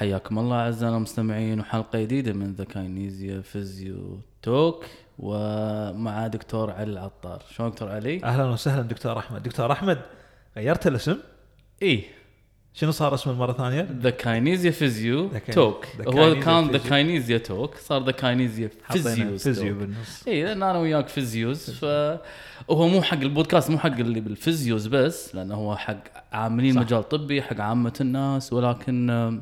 حياكم الله أعزائنا المستمعين وحلقة جديدة من The Kinesia Physio Talk ومع دكتور علي العطار. شلون دكتور علي؟ أهلا وسهلا دكتور أحمد. دكتور أحمد غيرت الاسم؟ إيه شنو صار اسمه مرة ثانية؟ The Kinesia Physio Talk هو كان The. Kinesia Talk صار The Kinesia حطينا physio بالنص. إي لأن أنا وياك physios فهو مو حق البودكاست مو حق اللي بال physios بس لأنه هو حق عاملين صح. مجال طبي حق عامة الناس ولكن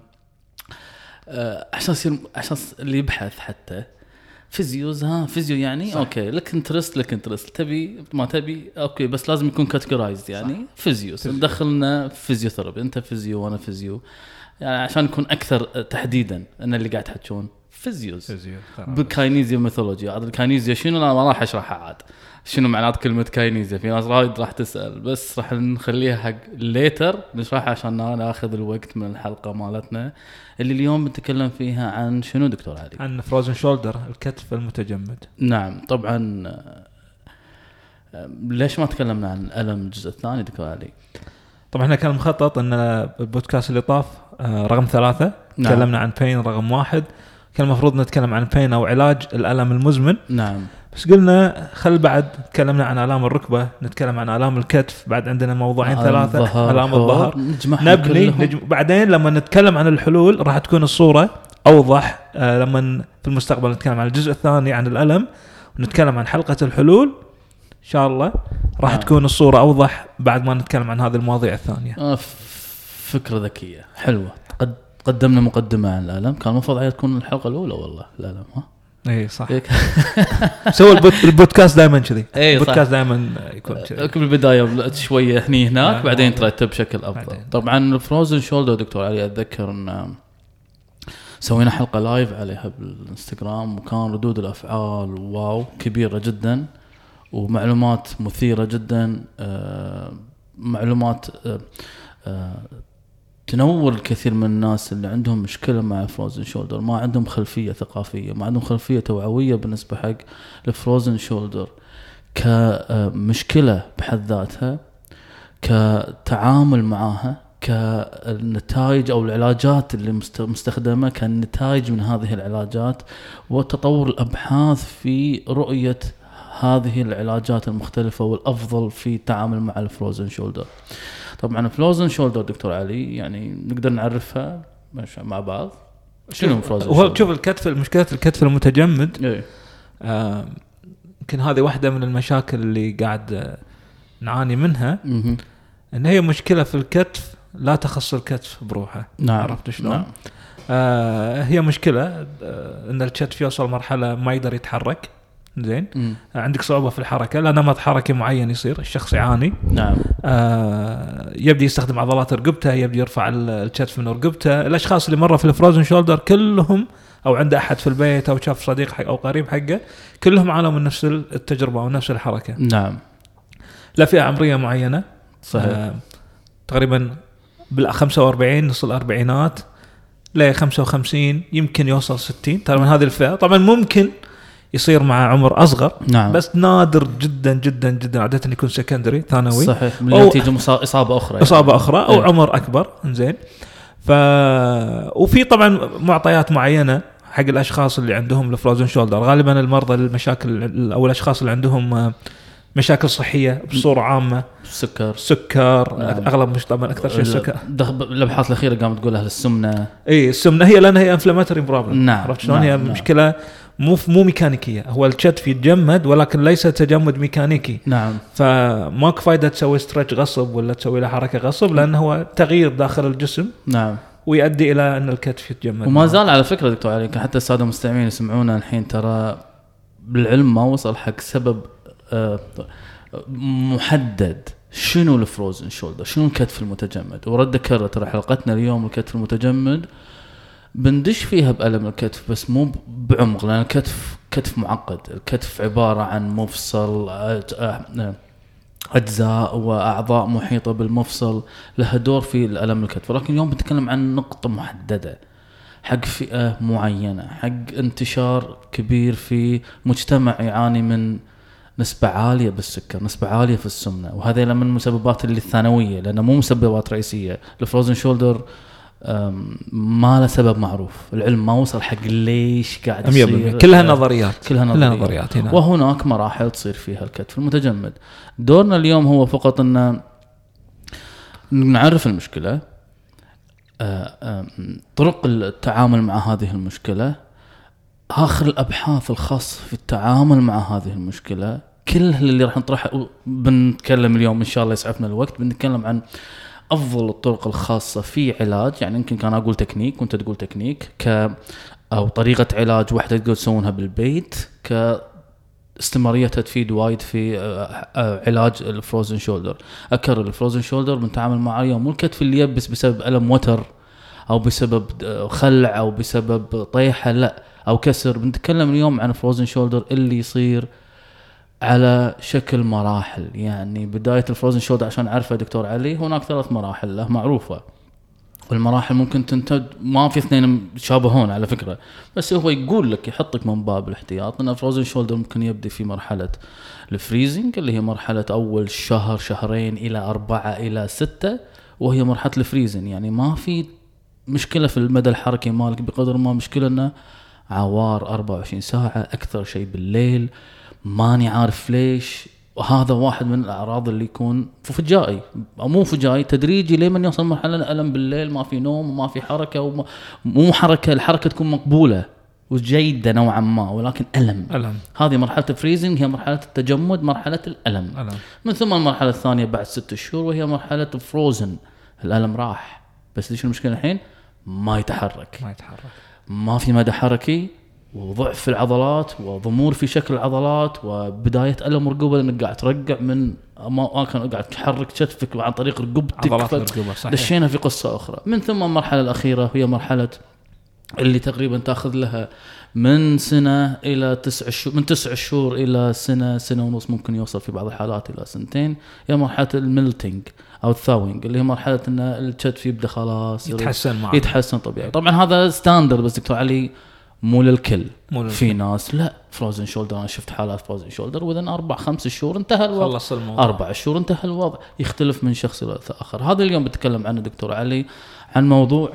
عشان يصير عشان اللي يبحث حتى. فيزيوز ها فيزيو يعني؟ صح. أوكي لك انترست لك انترست تبي ما تبي؟ أوكي بس لازم يكون كاتيجورايزد يعني. صح. فيزيوز. فيزيو. ندخلنا فيزيوثيرابي. أنت فيزيو وأنا فيزيو. يعني عشان نكون أكثر تحديدا. ان اللي قاعد تحكون فيزيوز. فيزيو بالكاينيزيا ميثولوجي. عاد الكاينيزيا شنو؟ أنا ما راح أشرحها عاد. شنو معنات كلمة كاينيزيا؟ في ناس وايد راح تسأل بس راح نخليها حق ليتر نشرحها عشان ناخذ الوقت من الحلقة مالتنا اللي اليوم بنتكلم فيها عن شنو دكتور علي؟ عن فروزن شولدر الكتف المتجمد. نعم طبعا ليش ما تكلمنا عن الألم الجزء الثاني دكتور علي؟ طبعا إحنا كان مخطط إن البودكاست اللي طاف آه، رقم ثلاثة. نعم. تكلمنا عن بين رقم واحد. كان المفروض نتكلم عن بين أو علاج الألم المزمن. نعم. بس قلنا خل بعد تكلمنا عن آلام الركبة نتكلم عن آلام الكتف بعد عندنا موضوعين ثلاثة الظهر، آلام الظهر. نبني. نجم بعدين لما نتكلم عن الحلول راح تكون الصورة أوضح. آه لما في المستقبل نتكلم عن الجزء الثاني عن الألم ونتكلم عن حلقة الحلول إن شاء الله راح نعم. تكون الصورة أوضح بعد ما نتكلم عن هذه المواضيع الثانية. آه، ف- فكرة ذكية حلوة. قد قدمنا مقدمة عن الألم كان المفروض هي تكون الحلقة الأولى والله الألم ها اي صح. سوى البود- البودكاست دائما كذي صح. البودكاست دائما يكون كذي قبل البداية شوية هني هناك آه، بعدين واضح. ترتب بشكل بعدين. طبعا ال frozen shoulder دكتور علي أتذكر أن سوينا حلقة live عليها بالإنستغرام وكان ردود الأفعال wow كبيرة جدا ومعلومات مثيرة جدا آه، معلومات آه، آه، تنور الكثير من الناس اللي عندهم مشكلة مع فروزن شولدر ما عندهم خلفية ثقافية ما عندهم خلفية توعوية بالنسبة حق الفروزن شولدر كمشكلة بحد ذاتها كتعامل معاها كالنتائج أو العلاجات اللي مست- مستخدمة كالنتائج من هذه العلاجات وتطور الأبحاث في رؤية هذه العلاجات المختلفة والأفضل في التعامل مع الفروزن شولدر. طبعا الفروزن شولدر دكتور علي يعني نقدر نعرفها مش- مع بعض. شنو فروزن هو شوف الكتف مشكلة الكتف المتجمد. إيه. آه، يمكن هذه واحدة من المشاكل اللي قاعد آه، نعاني منها. إن هي مشكلة في الكتف لا تخص الكتف بروحه. نعم. عرفت شلون؟ نعم. آه هي مشكلة آه إن الكتف يوصل مرحلة ما يقدر يتحرك. زين. مم. آه عندك صعوبة في الحركة لا نمط حركي معين يصير الشخص يعاني. نعم. آه يبدي يستخدم عضلات رقبته يبدي يرفع ال- الكتف من رقبته. الأشخاص اللي مروا في الفروزن شولدر كلهم أو عنده أحد في البيت أو شاف صديق حق أو قريب حقه كلهم عانوا من نفس التجربة ونفس الحركة. نعم. لا فئة عمرية معينة. صحيح. آه تقريبا بال 45 نص الاربعينات ل 55 يمكن يوصل 60 ترى من هذه الفئة طبعا ممكن يصير مع عمر أصغر. نعم. بس نادر جدا جدا جدا. عادة يكون سكندري ثانوي. صحيح. من أو- نتيجه مصا- إصابة أخرى يعني. إصابة أخرى أو إيه. عمر أكبر. زين ف وفي طبعا معطيات معينة حق الأشخاص اللي عندهم الفروزن شولدر. غالبا المرضى المشاكل أو الأشخاص اللي عندهم آه، مشاكل صحية بصورة عامة. سكر. سكر. نعم. أغلب مش طبعا أكثر شيء سكر. دخ- الابحاث الأخيرة قامت تقول أهل السمنة. اي السمنة هي لأن هي inflammatory problem نعم، عرفت شلون؟ نعم، هي نعم. مشكلة مو مو ميكانيكية. هو الكتف يتجمد ولكن ليس تجمد ميكانيكي. نعم. فماكو فايدة تسوي stretch غصب ولا تسوي له حركة غصب لأنه هو تغيير داخل الجسم نعم. ويؤدي إلى أن الكتف يتجمد. وما زال على فكرة دكتور علي حتى السادة المستمعين يسمعونا الحين ترى بالعلم ما وصل حق سبب آه، محدد. شنو ال frozen shoulder شنو الكتف المتجمد؟ ورد أكرر ترى حلقتنا اليوم الكتف المتجمد بندش فيها بألم الكتف بس مو بعمق لأن الكتف كتف معقد. الكتف عبارة عن مفصل أجزاء وأعضاء محيطة بالمفصل لها دور في الألم الكتف. ولكن اليوم بنتكلم عن نقطة محددة حق فئة معينة حق انتشار كبير في مجتمع يعاني من نسبة عالية بالسكر نسبة عالية في السمنة. وهذه من المسببات اللي الثانوية لأنها مو مسببات رئيسية. الفروزن شولدر ما له سبب معروف. العلم ما وصل حق ليش قاعد 100% يصير. كلها نظريات. كلها كلها نظريات, نظريات هنا. وهناك مراحل تصير فيها الكتف المتجمد. دورنا اليوم هو فقط إن نعرف المشكلة آه، آم، طرق التعامل مع هذه المشكلة آخر الأبحاث الخاصة في التعامل مع هذه المشكلة كل اللي راح نطرحه بنتكلم اليوم إن شاء الله يسعفنا الوقت بنتكلم عن أفضل الطرق الخاصة في علاج يعني يمكن كان أقول تكنيك وأنت تقول تكنيك ك أو طريقة علاج واحدة تقدر تسوونها بالبيت ك استمراريتها تفيد وايد في آه، آه، علاج ال frozen shoulder. أكرر ال frozen shoulder بنتعامل معاه مو الكتف اللي يبس بسبب ألم وتر أو بسبب آه، خلع أو بسبب طيحة لا أو كسر. بنتكلم اليوم عن frozen shoulder اللي يصير على شكل مراحل. يعني بداية ال frozen shoulder عشان أعرفه دكتور علي هناك ثلاث مراحل له معروفة. والمراحل ممكن تنتج ما في اثنين يتشابهون على فكرة بس هو يقول لك يحطك من باب الاحتياط إن frozen shoulder ممكن يبدا في مرحلة ال freezing اللي هي مرحلة أول شهر شهرين إلى أربعة إلى ستة وهي مرحلة ال freezing يعني ما في مشكلة في المدى الحركي مالك بقدر ما مشكلة إنه عوار 24 ساعة أكثر شيء بالليل. ماني عارف ليش. وهذا واحد من الأعراض اللي يكون فجائي. أو مو فجائي تدريجي لمن يوصل مرحلة الم بالليل ما في نوم وما في حركة وما مو حركة الحركة تكون مقبولة وجيدة نوعا ما ولكن ألم. ألم. هذه مرحلة الفريزنج هي مرحلة التجمد مرحلة الألم. ألم. من ثم المرحلة الثانية بعد ست شهور وهي مرحلة فروزن الألم راح. بس ليش المشكلة الحين؟ ما يتحرك. ما يتحرك. ما في مدى حركي وضعف في العضلات وضمور في شكل العضلات وبداية ألم رقبة لأنك قاعد ترقع من اماكن قاعد تحرك كتفك عن طريق رقبتك. عضلات الرقبة صحيح. دشينا في قصة أخرى. من ثم المرحلة الأخيرة هي مرحلة اللي تقريبا تأخذ لها من سنة إلى تسع شهور من تسع شهور إلى سنة سنة ونص ممكن يوصل في بعض الحالات إلى سنتين. هي مرحلة ال melting أو ال thawing اللي هي مرحلة إن الكتف يبدأ خلاص يتحسن معك. يتحسن طبيعي. طبعا هذا standard بس دكتور علي مو للكل. مو للكل. في ناس لا frozen shoulder أنا شفت حالات frozen shoulder واذا أربع خمس شهور انتهى الوضع. خلص الموضوع. أربع شهور انتهى الوضع. يختلف من شخص إلى آخر. هذا اليوم بتكلم عنه دكتور علي عن موضوع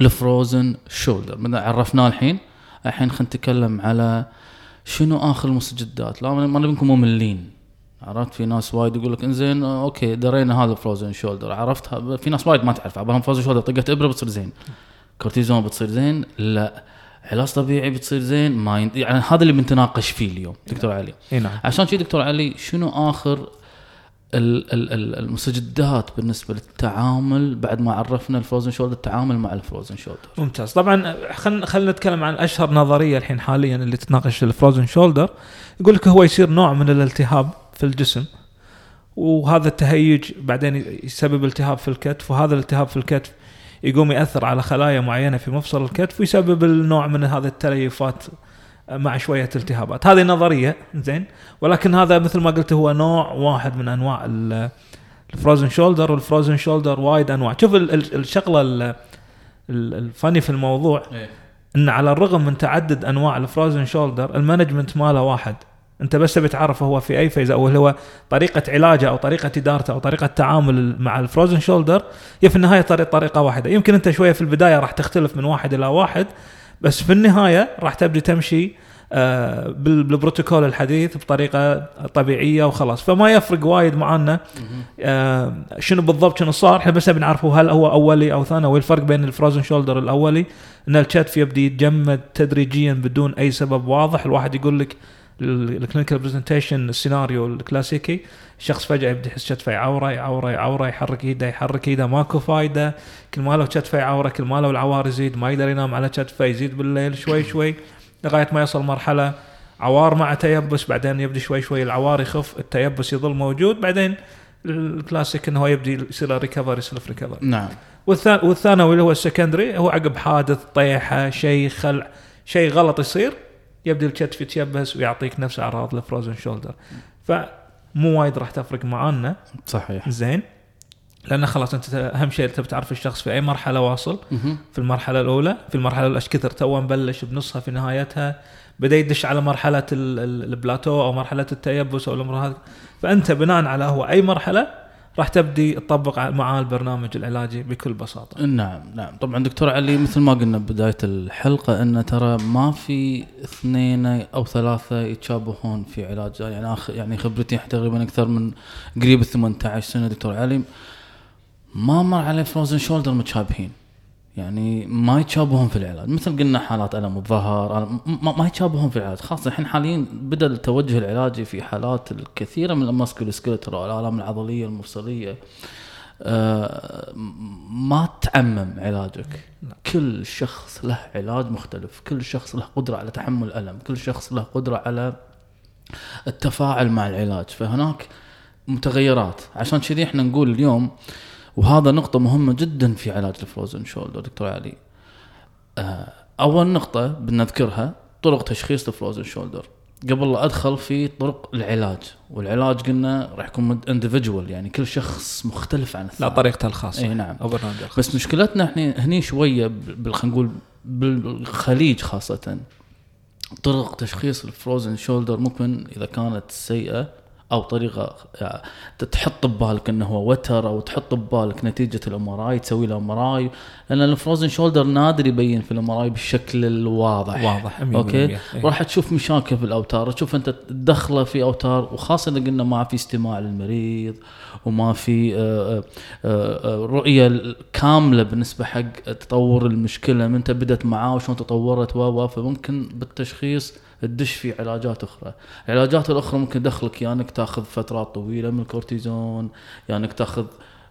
ال frozen shoulder من عرفناه الحين. الحين خلينا نتكلم على شنو آخر المستجدات لا ما نبي نكون مملين. عرفت؟ في ناس وايد يقول لك إنزين okay درينا هذا frozen shoulder عرفتها في ناس وايد ما تعرف. عبالهم frozen shoulder طقت إبرة بتصير زين. كورتيزون بتصير زين؟ لا. علاج طبيعي بتصير زين ما ين... يعني هذا اللي بنتناقش فيه اليوم دكتور علي. إي نعم. عشان شي دكتور علي شنو آخر ال- ال- ال- المستجدات بالنسبة للتعامل بعد ما عرفنا الفروزن شولدر التعامل مع الفروزن شولدر؟ ممتاز. طبعا خلينا خلينا نتكلم عن أشهر نظرية الحين حاليا اللي تتناقش الفروزن شولدر. يقول لك هو يصير نوع من الالتهاب في الجسم وهذا التهيج بعدين يسبب التهاب في الكتف وهذا الالتهاب في الكتف يقوم يأثر على خلايا معينة في مفصل الكتف ويسبب النوع من هذا التليفات مع شوية التهابات. هذه نظرية زين؟ ولكن هذا مثل ما قلت هو نوع واحد من أنواع ال- ال frozen shoulder وال frozen shoulder وايد أنواع. شوف ال- ال- الشغلة ال- ال- ال funny في الموضوع إن على الرغم من تعدد أنواع ال frozen shoulder ال management ماله واحد. انت بس تبي تعرف هو في أي phase أو هو طريقة علاجه أو طريقة إدارته أو طريقة تعامل مع ال frozen shoulder هي في النهاية طريقة واحدة. يمكن انت شوية في البداية راح تختلف من واحد إلى واحد بس في النهاية راح تبدي تمشي آه، بال- بالبروتوكول الحديث بطريقة طبيعية وخلاص. فما يفرق وايد معنا آه، شنو بالضبط شنو صار. إحنا بس نبي نعرف هو هل هو أولي أو ثانوي الفرق بين ال frozen shoulder الأولي؟ إن الكتف يبدي يتجمد تدريجيا بدون أي سبب واضح. الواحد يقول لك ال clinical presentation السيناريو الكلاسيكي الشخص فجأة يبدأ يحس كتفه يعوره يعوره يعوره يحرك إيده يحرك إيده ماكو فايدة. كل ما له كتفه يعوره كل ما له العوار يزيد ما يقدر ينام على كتفه يزيد بالليل شوي شوي لغاية ما يصل مرحلة عوار مع تيبس بعدين يبدأ شوي شوي العوار يخف التيبس يظل موجود بعدين الكلاسيك إنه هو يبدي يصير recovery self recovery نعم. والثا- والثانوي اللي هو ال secondary هو عقب حادث طيحة شيء خلع شيء غلط يصير. يبدا الكتف يتيبس ويعطيك نفس أعراض ال frozen shoulder فمو وايد راح تفرق معانا. صحيح. زين. لأن خلاص أنت أهم شيء تبي تعرف الشخص في أي مرحلة واصل. في المرحلة الأولى في المرحلة الأولى إيش كثر تو مبلش بنصها في نهايتها. بدأ يدش على مرحلة ال- ال- البلاتو أو مرحلة التيبس أو الأمور هذه فأنت بناء على هو أي مرحلة راح تبدي تطبق معاه البرنامج العلاجي بكل بساطة. نعم نعم. طبعا دكتور علي مثل ما قلنا بداية الحلقة أن ترى ما في اثنين أو ثلاثة يتشابهون في علاج يعني آخ يعني خبرتي تقريبا أكثر من قريب ال 18 سنة. دكتور علي ما مر علي فروزن شولدر متشابهين. يعني ما يتشابهون في العلاج مثل قلنا حالات ألم الظهر ما, ما يتشابهون في العلاج خاصة الحين حاليا بدأ التوجه العلاجي في حالات الكثيرة من الماسكولوسكيلتر والالام العضلية المفصلية. آه، ما تعمم علاجك. كل شخص له علاج مختلف. كل شخص له قدرة على تحمل الألم كل شخص له قدرة على التفاعل مع العلاج. فهناك متغيرات. عشان كذي إحنا نقول اليوم وهذا نقطة مهمة جدا في علاج الفروزن شولدر دكتور علي. آه، أول نقطة بنذكرها طرق تشخيص الفروزن شولدر قبل لا أدخل في طرق العلاج والعلاج قلنا راح يكون اندفجوال يعني كل شخص مختلف عن لا الثاني طريقته الخاصة. إي نعم. أو برنامجه الخاص بس مشكلتنا إحنا هني شوية خلينا نقول بالخليج خاصة. طرق تشخيص ال frozen shoulder ممكن إذا كانت سيئة أو طريقة يعني تحط ببالك إنه هو وتر أو تحط ببالك نتيجة ال MRI تسوي له MRI لأن ال frozen shoulder نادر يبين في ال MRI بالشكل الواضح. واضح 100% okay؟ إيه. راح تشوف مشاكل في الأوتار. تشوف أنت تدخله في أوتار وخاصة اذا قلنا ما في استماع للمريض وما في آه، آه، آه، رؤية كاملة بالنسبة حق تطور المشكلة من أنت بدت معاه وشلون تطورت و فممكن بالتشخيص تدش في علاجات أخرى، العلاجات الأخرى ممكن تدخلك يا إنك تاخذ فترات طويلة من الكورتيزون يا إنك تاخذ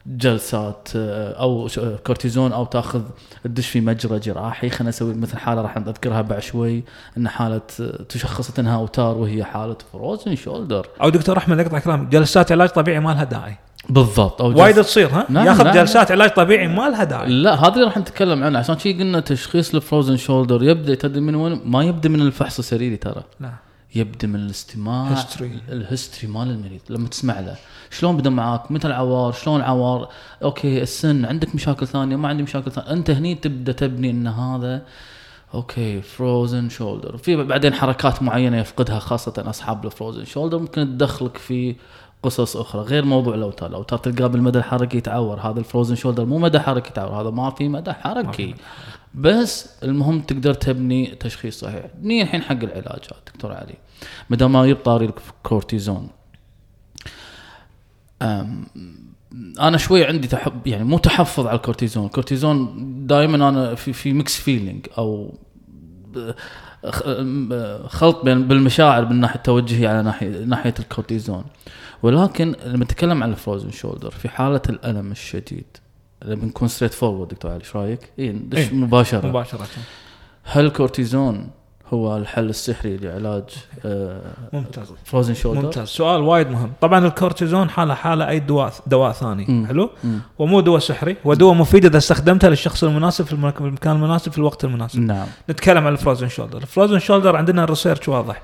جلسات آه، أو آه، كورتيزون أو تاخذ تدش في مجرى جراحي. خلينا نسوي مثل حالة راح نذكرها بعد شوي إن حالة تشخصت إنها أوتار وهي حالة frozen shoulder أو دكتور احمد اقطع كلام. جلسات علاج طبيعي ما لها داعي. بالضبط أو وايد تصير ها؟ نعم، ياخذ نعم. جلسات علاج طبيعي ما لها داعي. لا هذا اللي راح نتكلم عنه. عشان شي قلنا تشخيص ال frozen shoulder يبدأ تدري من وين؟ ما يبدأ من الفحص السريري ترى. لا. يبدأ من الاستماع History. ال history مال المريض لما تسمع له. شلون بدأ معاك؟ متى العوار شلون العوار okay السن عندك مشاكل ثانية ما عندي مشاكل ثانية. أنت هني تبدأ تبني إن هذا okay frozen shoulder في بعدين حركات معينة يفقدها خاصة أصحاب ال frozen shoulder ممكن تدخلك في قصص أخرى غير موضوع الاوتار الاوتار تلقاه بالمدى الحركي يتعور هذا ال frozen shoulder مو مدى حركي يتعور هذا ما في مدى حركي. بس المهم تقدر تبني تشخيص صحيح. نيجي الحين حق العلاجات دكتور علي. ما دام ما يبت طاري الكورتيزون أنا شوي عندي تحب يعني مو تحفظ على الكورتيزون. الكورتيزون دائما أنا في في mixed feeling أو خلط بين بالمشاعر من ناحية توجهي على ناحيه ناحية الكورتيزون. ولكن لما نتكلم عن ال frozen shoulder في حالة الألم الشديد لما نكون straight forward دكتور علي إيش رأيك؟ اي ندش إيه، مباشرة؟ مباشرة. هل الكورتيزون هو الحل السحري لعلاج آه ممتاز. frozen shoulder؟ ممتاز. سؤال وايد مهم. طبعا الكورتيزون حاله حاله أي دواء دواء ثاني. مم. حلو؟ مم. ومو دواء سحري هو دواء مفيد إذا استخدمته للشخص المناسب في المك- في المكان المناسب في الوقت المناسب. نعم. نتكلم عن ال frozen shoulder ال frozen shoulder عندنا ال research واضح.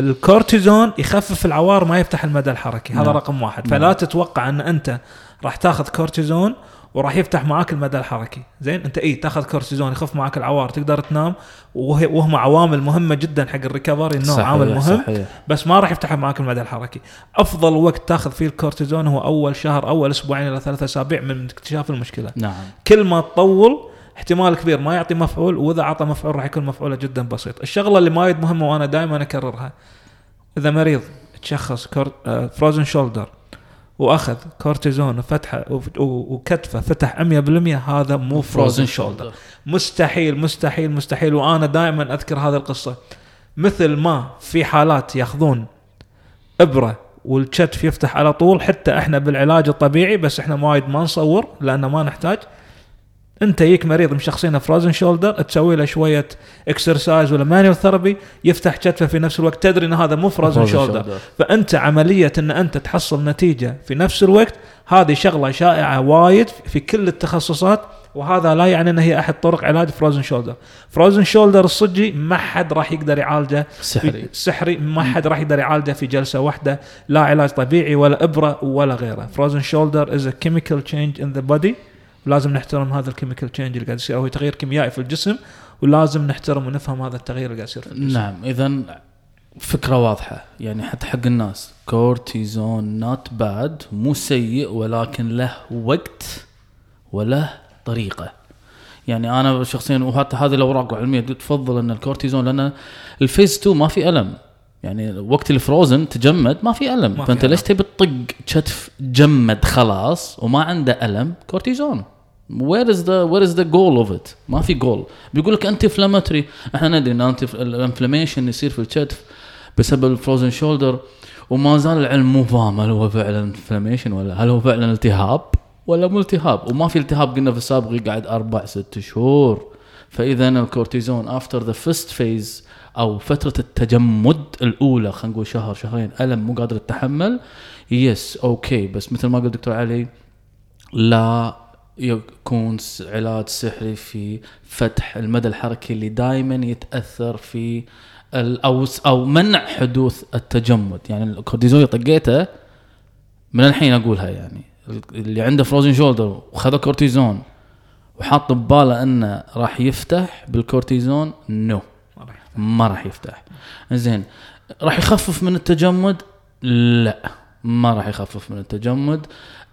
الكورتيزون يخفف العوار ما يفتح المدى الحركي. هذا نعم. رقم واحد. نعم. فلا تتوقع أن أنت راح تاخذ كورتيزون وراح يفتح معاك المدى الحركي. زين؟ انت اي تاخذ كورتيزون يخف معاك العوار تقدر تنام وهي وهم عوامل مهمة جدا حق ال recovery النوم صحيح، عامل مهم صحيح. بس ما راح يفتح معاك المدى الحركي. أفضل وقت تاخذ فيه الكورتيزون هو أول شهر أول أسبوعين إلى ثلاثة أسابيع من اكتشاف المشكلة. نعم. كل ما تطول احتمال كبير ما يعطي مفعول وإذا أعطى مفعول راح يكون مفعوله جدا بسيط. الشغلة اللي وايد مهمة وأنا دائما أكررها إذا مريض تشخص كور... frozen shoulder وأخذ كورتيزون وفتحه وكتفه فتح 100% هذا مو frozen shoulder مستحيل مستحيل مستحيل. وأنا دائما أذكر هذه القصة. مثل ما في حالات ياخذون إبرة والكتف يفتح على طول حتى إحنا بالعلاج الطبيعي بس إحنا وايد ما نصور لأن ما نحتاج. انت يجيك مريض مشخصينه frozen shoulder تسوي له شوية exercise ولا manual therapy يفتح كتفه في نفس الوقت تدري إن هذا مو frozen shoulder فأنت عملية إن أنت تحصل نتيجة في نفس الوقت هذه شغلة شائعة وايد في كل التخصصات وهذا لا يعني إن هي أحد طرق علاج frozen shoulder ال frozen shoulder الصجي ما حد راح يقدر يعالجه سحري. سحري ما حد راح يقدر يعالجه في جلسة واحدة لا علاج طبيعي ولا إبرة ولا غيره. frozen shoulder is chemical change in the body ولازم نحترم هذا ال chemical change اللي قاعد يصير أو تغيير كيميائي في الجسم ولازم نحترم ونفهم هذا التغيير اللي قاعد يصير في الجسم. نعم اذا فكرة واضحة. يعني حتى حق الناس كورتيزون not bad مو سيء ولكن له وقت وله طريقة. يعني أنا شخصيا وحتى هذه الأوراق العلمية تفضل إن الكورتيزون لأن ال phase 2 ما في ألم. يعني وقت ال frozen تجمد ما في ألم. ما فأنت. ليش تبي تطق كتف جمد خلاص وما عنده ألم؟ كورتيزون where is the where is the goal of it ما في جول بيقول لك anti inflammatory إحنا ندري إن ال inflammation يصير في الكتف بسبب ال frozen shoulder وما زال العلم مو فاهم هل هو فعلا inflammation ولا هل هو فعلا التهاب ولا مو التهاب. وما في التهاب قلنا في السابق يقعد أربع ست شهور. فإذا الكورتيزون after the first phase أو فترة التجمد الأولى خلينا نقول شهر شهرين ألم مو قادر تتحمل yes okay بس مثل ما قال دكتور علي لا يكون علاج سحري في فتح المدى الحركي اللي دائما يتأثر في أو أو منع حدوث التجمد. يعني الكورتيزون طقيته من الحين أقولها يعني. اللي عنده frozen shoulder وخذ كورتيزون وحاط بباله إنه راح يفتح بالكورتيزون no ما راح يفتح. ما راح يفتح. زين راح يخفف من التجمد؟ لا. ما راح يخفف من التجمد.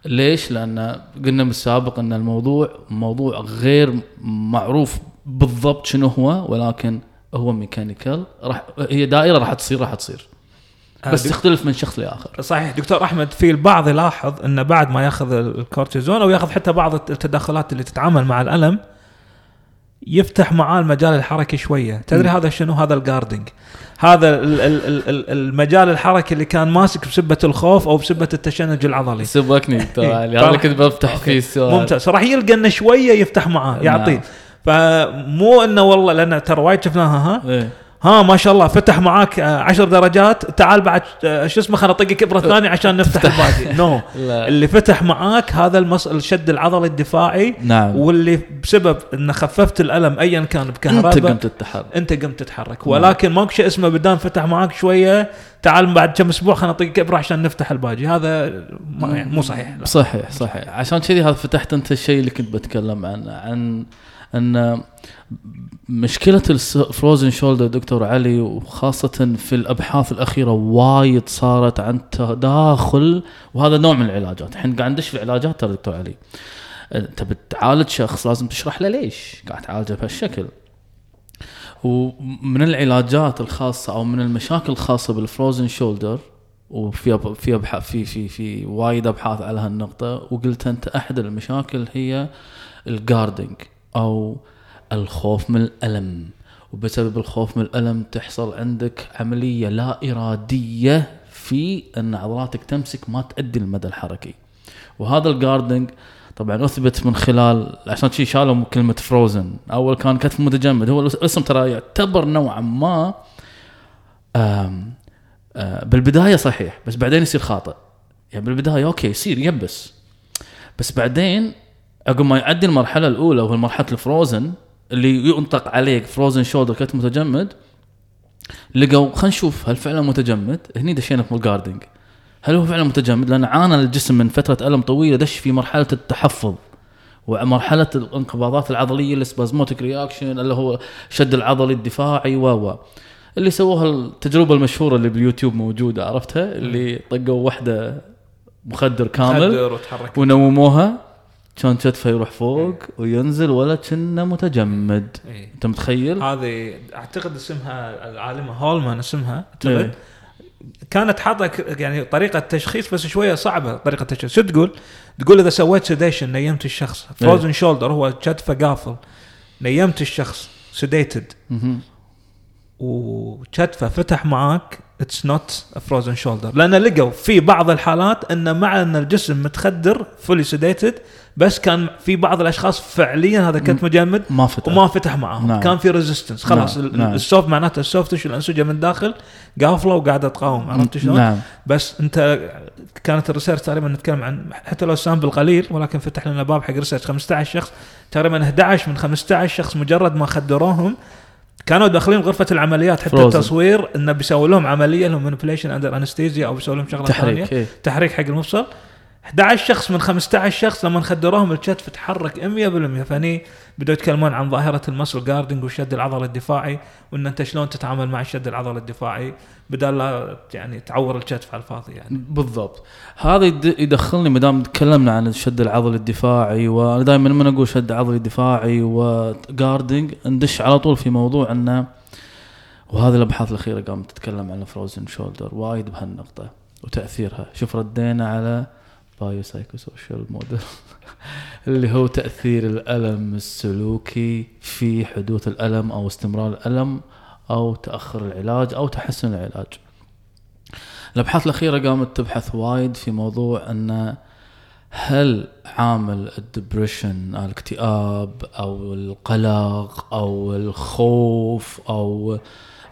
ليش؟ لأن قلنا بالسابق أن الموضوع موضوع غير معروف بالضبط شنو هو ولكن هو mechanical راح هي دائرة راح تصير راح تصير. بس آه، تختلف من شخص لآخر. صحيح. دكتور أحمد في البعض يلاحظ انه بعد ما يأخذ الكورتيزون أو يأخذ حتى بعض التدخلات اللي تتعامل مع الألم يفتح معاه المجال الحركي شوية. تدري هذا شنو؟ هذا ال guarding هذا ال- ال- ال- ال- المجال الحركي اللي كان ماسك بسبة الخوف أو بسبة التشنج العضلي. علي طبعاً. هذا كنت بفتح فيه السؤال. ممتاز. راح يلقى إنه شوية يفتح معاه يعطيه. نعم. فمو إنه والله لأن ترى وايد شفناها ها؟ إيه. ها ما شاء الله فتح معاك آه، عشر درجات. تعال بعد آه، شو اسمه خلينا اطقك ابره ثانية عشان نفتح الباقي. no. لا. اللي فتح معاك هذا المص... الشد العضلي الدفاعي. نعم. واللي بسبب ان خففت الألم ايا كان أنت بكهرباء قمت تتحرك. أنت قمت تتحرك. ولكن ماكو شيء اسمه بدان فتح معاك شوية. تعال بعد كم أسبوع خلينا نطقك ابره عشان نفتح الباقي. هذا ما يعني مو صحيح لا. صحيح صحيح. عشان كذي هذا فتحت أنت الشيء اللي كنت بتكلم عنه عن أن مشكلة الفروزن شولدر دكتور علي وخاصة في الأبحاث الأخيرة وايد صارت عن تداخل وهذا نوع من العلاجات. الحين قاعد ندش في العلاجات ترى دكتور علي. انت بتعالج شخص لازم تشرح له ليش قاعد تعالجه بهالشكل. ومن العلاجات الخاصة أو من المشاكل الخاصة بال frozen shoulder وفي في أبحاث في في في وايد أبحاث على هالنقطة وقلت أنت أحد المشاكل هي ال guarding أو الخوف من الألم. وبسبب الخوف من الألم تحصل عندك عملية لا إرادية في أن عضلاتك تمسك ما تؤدي المدى الحركي. وهذا ال guarding طبعا أثبت من خلال عشان شي شالوا كلمة frozen أول كان كتف متجمد. هو الاسم ترى يعتبر نوعا ما بالبداية صحيح بس بعدين يصير خاطئ. يعني بالبداية okay يصير يبس. بس بعدين عقب ما يعدي المرحلة الأولى وهي مرحلة ال frozen اللي يطلق عليه frozen shoulder كتف متجمد. لقوا خلينا نشوف هل فعلا متجمد. هني دشينا في ال guarding هل هو فعلا متجمد؟ لأن عانى الجسم من فترة ألم طويلة دش في مرحلة التحفظ. ومرحلة الانقباضات العضلية ال spasmodic reaction اللي هو شد العضلي الدفاعي و اللي سووها التجربة المشهورة اللي باليوتيوب موجودة عرفتها؟ اللي طقوا واحدة مخدر كامل. تخدر وتحرك ونوموها. كان كتفه يروح فوق وينزل ولا كأنه متجمد إيه. أنت متخيل؟ هذه أعتقد اسمها العالمة هولمان اسمها إيه. اعتقد كانت حاطة يعني طريقة تشخيص بس شوية صعبة طريقة تشخيص شو تقول؟ تقول إذا سويت sedation نيمت الشخص frozen shoulder هو كتفه قافل نيمت الشخص sedated مهم. وكتفه فتح معاك it's not frozen shoulder لأن لقوا في بعض الحالات إن مع إن الجسم متخدر fully sedated بس كان في بعض الأشخاص فعليا هذا كتف مجمد ما فتح وما فتح معاهم نعم. كان في resistance خلاص نعم. نعم. ال soft معناته ال soft tissue الأنسجة من داخل قافلة وقاعدة تقاوم عرفت شلون؟ نعم بس أنت كانت ال research تقريبا نتكلم عن حتى لو sample قليل ولكن فتح لنا باب حق research 15 شخص تقريبا 11 من 15 شخص مجرد ما خدروهم كانوا داخلين غرفة العمليات حتى Frozen. التصوير إنه بيسوي لهم عملية لهم manipulation under anesthesia أو بيسوي لهم شغلة ثانية تحريك إيه. تحريك حق المفصل 11 شخص من 15 شخص لما خدروهم الكتف تحرك 100% فهني بدأوا يتكلمون عن ظاهرة ال muscle guarding والشد العضلي الدفاعي وإن أنت شلون تتعامل مع الشد العضلي الدفاعي بدل لا يعني تعور الكتف على الفاضي يعني. بالضبط. هذا يد- يدخلني ما دام تكلمنا عن الشد العضلي الدفاعي وأنا دائما لما أقول شد عضلي دفاعي و guarding ندش على طول في موضوع إنه وهذه الأبحاث الأخيرة قامت تتكلم عن ال frozen shoulder وايد بهالنقطة وتأثيرها. شوف ردينا على bio psycho social model اللي هو تأثير الألم السلوكي في حدوث الألم أو استمرار الألم أو تأخر العلاج أو تحسن العلاج. الأبحاث الأخيرة قامت تبحث وايد في موضوع أن هل عامل ال depression الاكتئاب أو القلق أو الخوف أو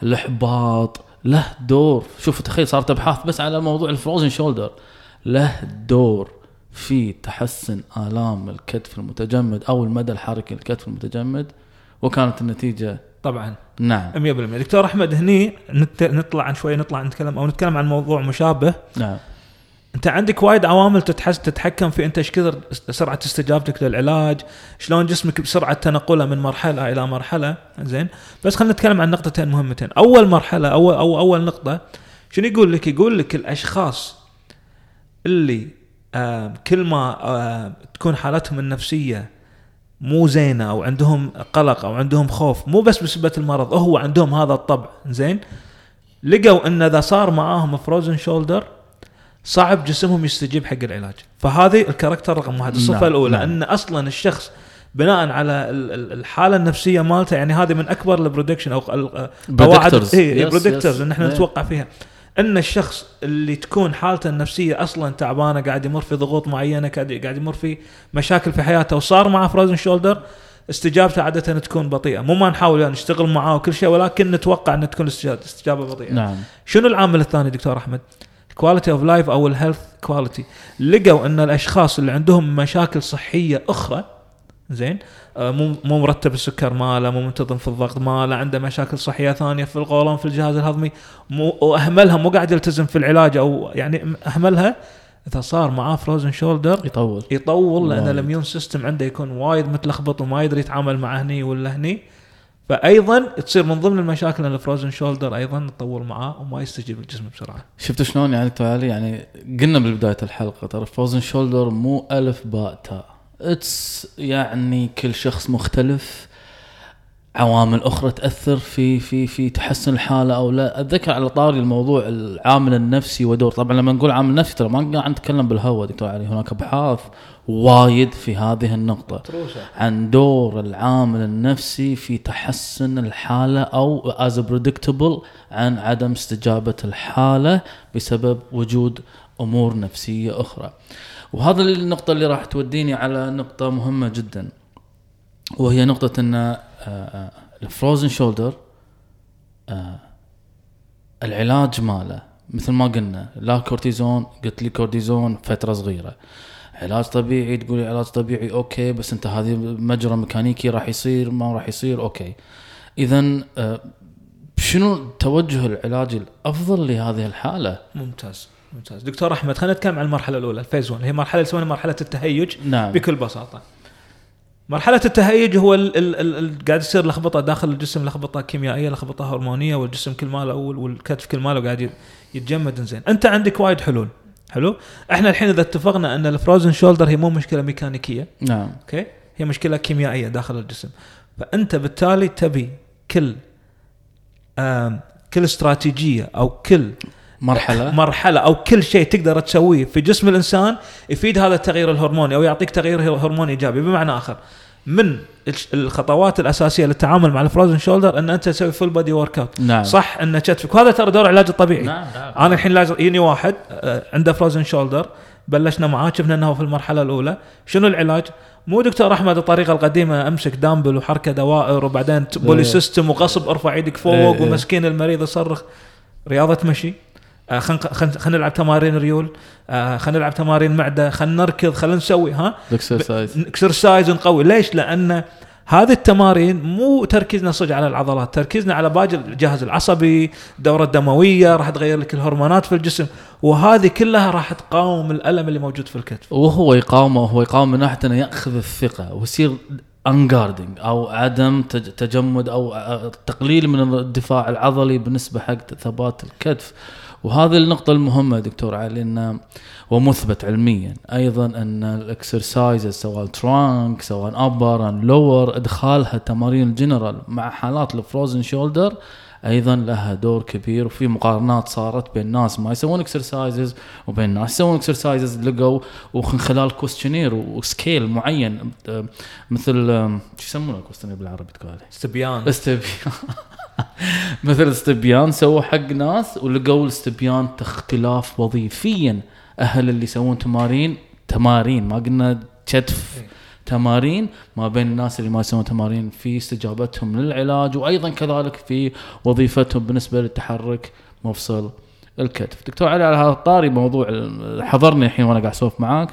الإحباط له دور. شوف تخيل صارت أبحاث بس على موضوع ال frozen shoulder. له دور في تحسن آلام الكتف المتجمد أو المدى الحركي للكتف المتجمد وكانت النتيجة طبعا. نعم. 100% دكتور أحمد هني نطلع عن شوي نطلع نتكلم أو نتكلم عن موضوع مشابه. نعم. أنت عندك وايد عوامل تتحس تتحكم في أنت إيش كثر سرعة استجابتك للعلاج شلون جسمك بسرعة تنقله من مرحلة إلى مرحلة. زين. بس خلينا نتكلم عن نقطتين مهمتين. أول مرحلة اول أو أول نقطة شنو يقول لك؟ يقول لك الأشخاص اللي آه كل ما آه تكون حالتهم النفسية مو زينة أو عندهم قلق أو عندهم خوف مو بس بسبب المرض هو عندهم هذا الطبع زين لقوا أن إذا صار معاهم frozen shoulder صعب جسمهم يستجيب حق العلاج فهذه ال character رقم واحد الصفة نعم، الأولى نعم. أن أصلا الشخص بناء على ال- ال- الحالة النفسية مالته يعني هذه من أكبر ال prediction أو ال- قواعد Predictors. اي predictors. ان إحنا. نتوقع فيها أن الشخص اللي تكون حالته النفسية أصلا تعبانة قاعد يمر في ضغوط معينة قاعد قاعد يمر في مشاكل في حياته وصار معه frozen shoulder استجابته عادة تكون بطيئة. مو ما نحاول يعني نشتغل معاه وكل شيء ولكن نتوقع أن تكون استجابة بطيئة. نعم. شنو العامل الثاني دكتور أحمد؟ ال quality of life أو ال health quality لقوا أن الأشخاص اللي عندهم مشاكل صحية أخرى زين مو مو مرتب السكر ماله مو منتظم في الضغط ماله عنده مشاكل صحية ثانية في القولون في الجهاز الهضمي مو وأهملها مو قاعد يلتزم في العلاج أو يعني أهملها إذا صار معاه frozen shoulder يطول. يطول لأن. ال immune system عنده يكون وايد متلخبط وما يقدر يتعامل مع هني ولا هني. فايضا تصير من ضمن المشاكل إن ال frozen shoulder أيضا تطول معاه وما يستجيب الجسم بسرعة. شفت شلون يعني علي يعني قلنا بالبداية الحلقة ترى frozen shoulder مو ألف باء تاء. it's يعني كل شخص مختلف. عوامل أخرى تأثر في في في تحسن الحالة أو لا. أتذكر على طاري الموضوع العامل النفسي ودور. طبعا لما نقول عامل نفسي ترى ما قاعد نتكلم بالهواء دكتور علي. هناك أبحاث وايد في هذه النقطة عن دور العامل النفسي في تحسن الحالة أو as predictable عن عدم استجابة الحالة بسبب وجود أمور نفسية أخرى. وهذا النقطة اللي راح توديني على نقطة مهمة جدا وهي نقطة أن الفروزن شولدر العلاج ماله مثل ما قلنا لا كورتيزون قلت لي كورتيزون فترة صغيرة. علاج طبيعي تقول علاج طبيعي okay بس أنت هذه مجرى ميكانيكي راح يصير ما راح يصير okay. اذا آه، شنو توجه العلاج الأفضل لهذه الحالة؟ ممتاز. ممتاز. دكتور أحمد خلينا نتكلم عن المرحلة الأولى ال phase 1 هي مرحلة يسمونها مرحلة التهيج نعم. بكل بساطة. مرحلة التهيج هو ال ال ال ال قاعد يصير لخبطة داخل الجسم لخبطة كيميائية لخبطة هرمونية والجسم كل ماله وال- والكتف كل ماله قاعد يتجمد زين أنت عندك وايد حلول. حلو؟ إحنا الحين إذا اتفقنا أن ال frozen shoulder هي مو مشكلة ميكانيكية نعم. okay؟ هي مشكلة كيميائية داخل الجسم. فأنت بالتالي تبي كل كل استراتيجية أو كل مرحلة. مرحلة أو كل شيء تقدر تسويه في جسم الإنسان يفيد هذا التغيير الهرموني أو يعطيك تغيير هرموني إيجابي. بمعنى آخر من الخطوات الأساسية للتعامل مع ال frozen shoulder أن أنت تسوي full body workout نعم. صح أن كتفك. وهذا ترى دور العلاج الطبيعي. نعم نعم. أنا الحين لازم يجيني واحد آه، عنده frozen shoulder بلشنا معاه شفنا إنه في المرحلة الأولى. شنو العلاج؟ مو دكتور أحمد الطريقة القديمة أمسك دامبل وحركة دوائر وبعدين pulley إيه. system وغصب ارفع إيدك فوق إيه، إيه. ومسكين المريض يصرخ. رياضة مشي. آه خلينا خلينا نلعب تمارين ريول. آه خلينا نلعب تمارين معدة. خلينا نركض. خلينا نسوي ها؟ ال exercise exercise نقوي ليش؟ لأن هذه التمارين مو تركيزنا صدق على العضلات. تركيزنا على باقي الجهاز العصبي الدورة الدموية راح تغير لك الهرمونات في الجسم. وهذه كلها راح تقاوم الألم اللي موجود في الكتف. وهو يقاومه وهو يقاوم من ناحية إنه يأخذ الثقة ويصير unguarding أو عدم تج- تجمد أو آه، تقليل من الدفاع العضلي بالنسبة حق ثبات الكتف. وهذه النقطة المهمة دكتور علي انه ومثبت علميا. أيضا أن ال exercise سواء trunk سواء upper and lower إدخالها تمارين الجنرال مع حالات ال frozen shoulder أيضا لها دور كبير. وفي مقارنات صارت بين ناس ما يسوون exercises وبين ناس يسوون exercises لقوا ومن خلال questionnaire و scale معين. مثل شو يسمونه ال questionnaire بالعربي تقول؟ استبيان. استبيان. مثل استبيان سووا حق ناس ولقوا الاستبيان اختلاف وظيفيا. أهل اللي يسوون تمارين تمارين ما قلنا كتف. تمارين. ما بين الناس اللي ما يسوون تمارين في استجابتهم للعلاج وأيضا كذلك في وظيفتهم بالنسبة لتحرك مفصل الكتف. دكتور علي على هذا الطاري موضوع حضرني الحين وأنا قاعد أسولف معاك.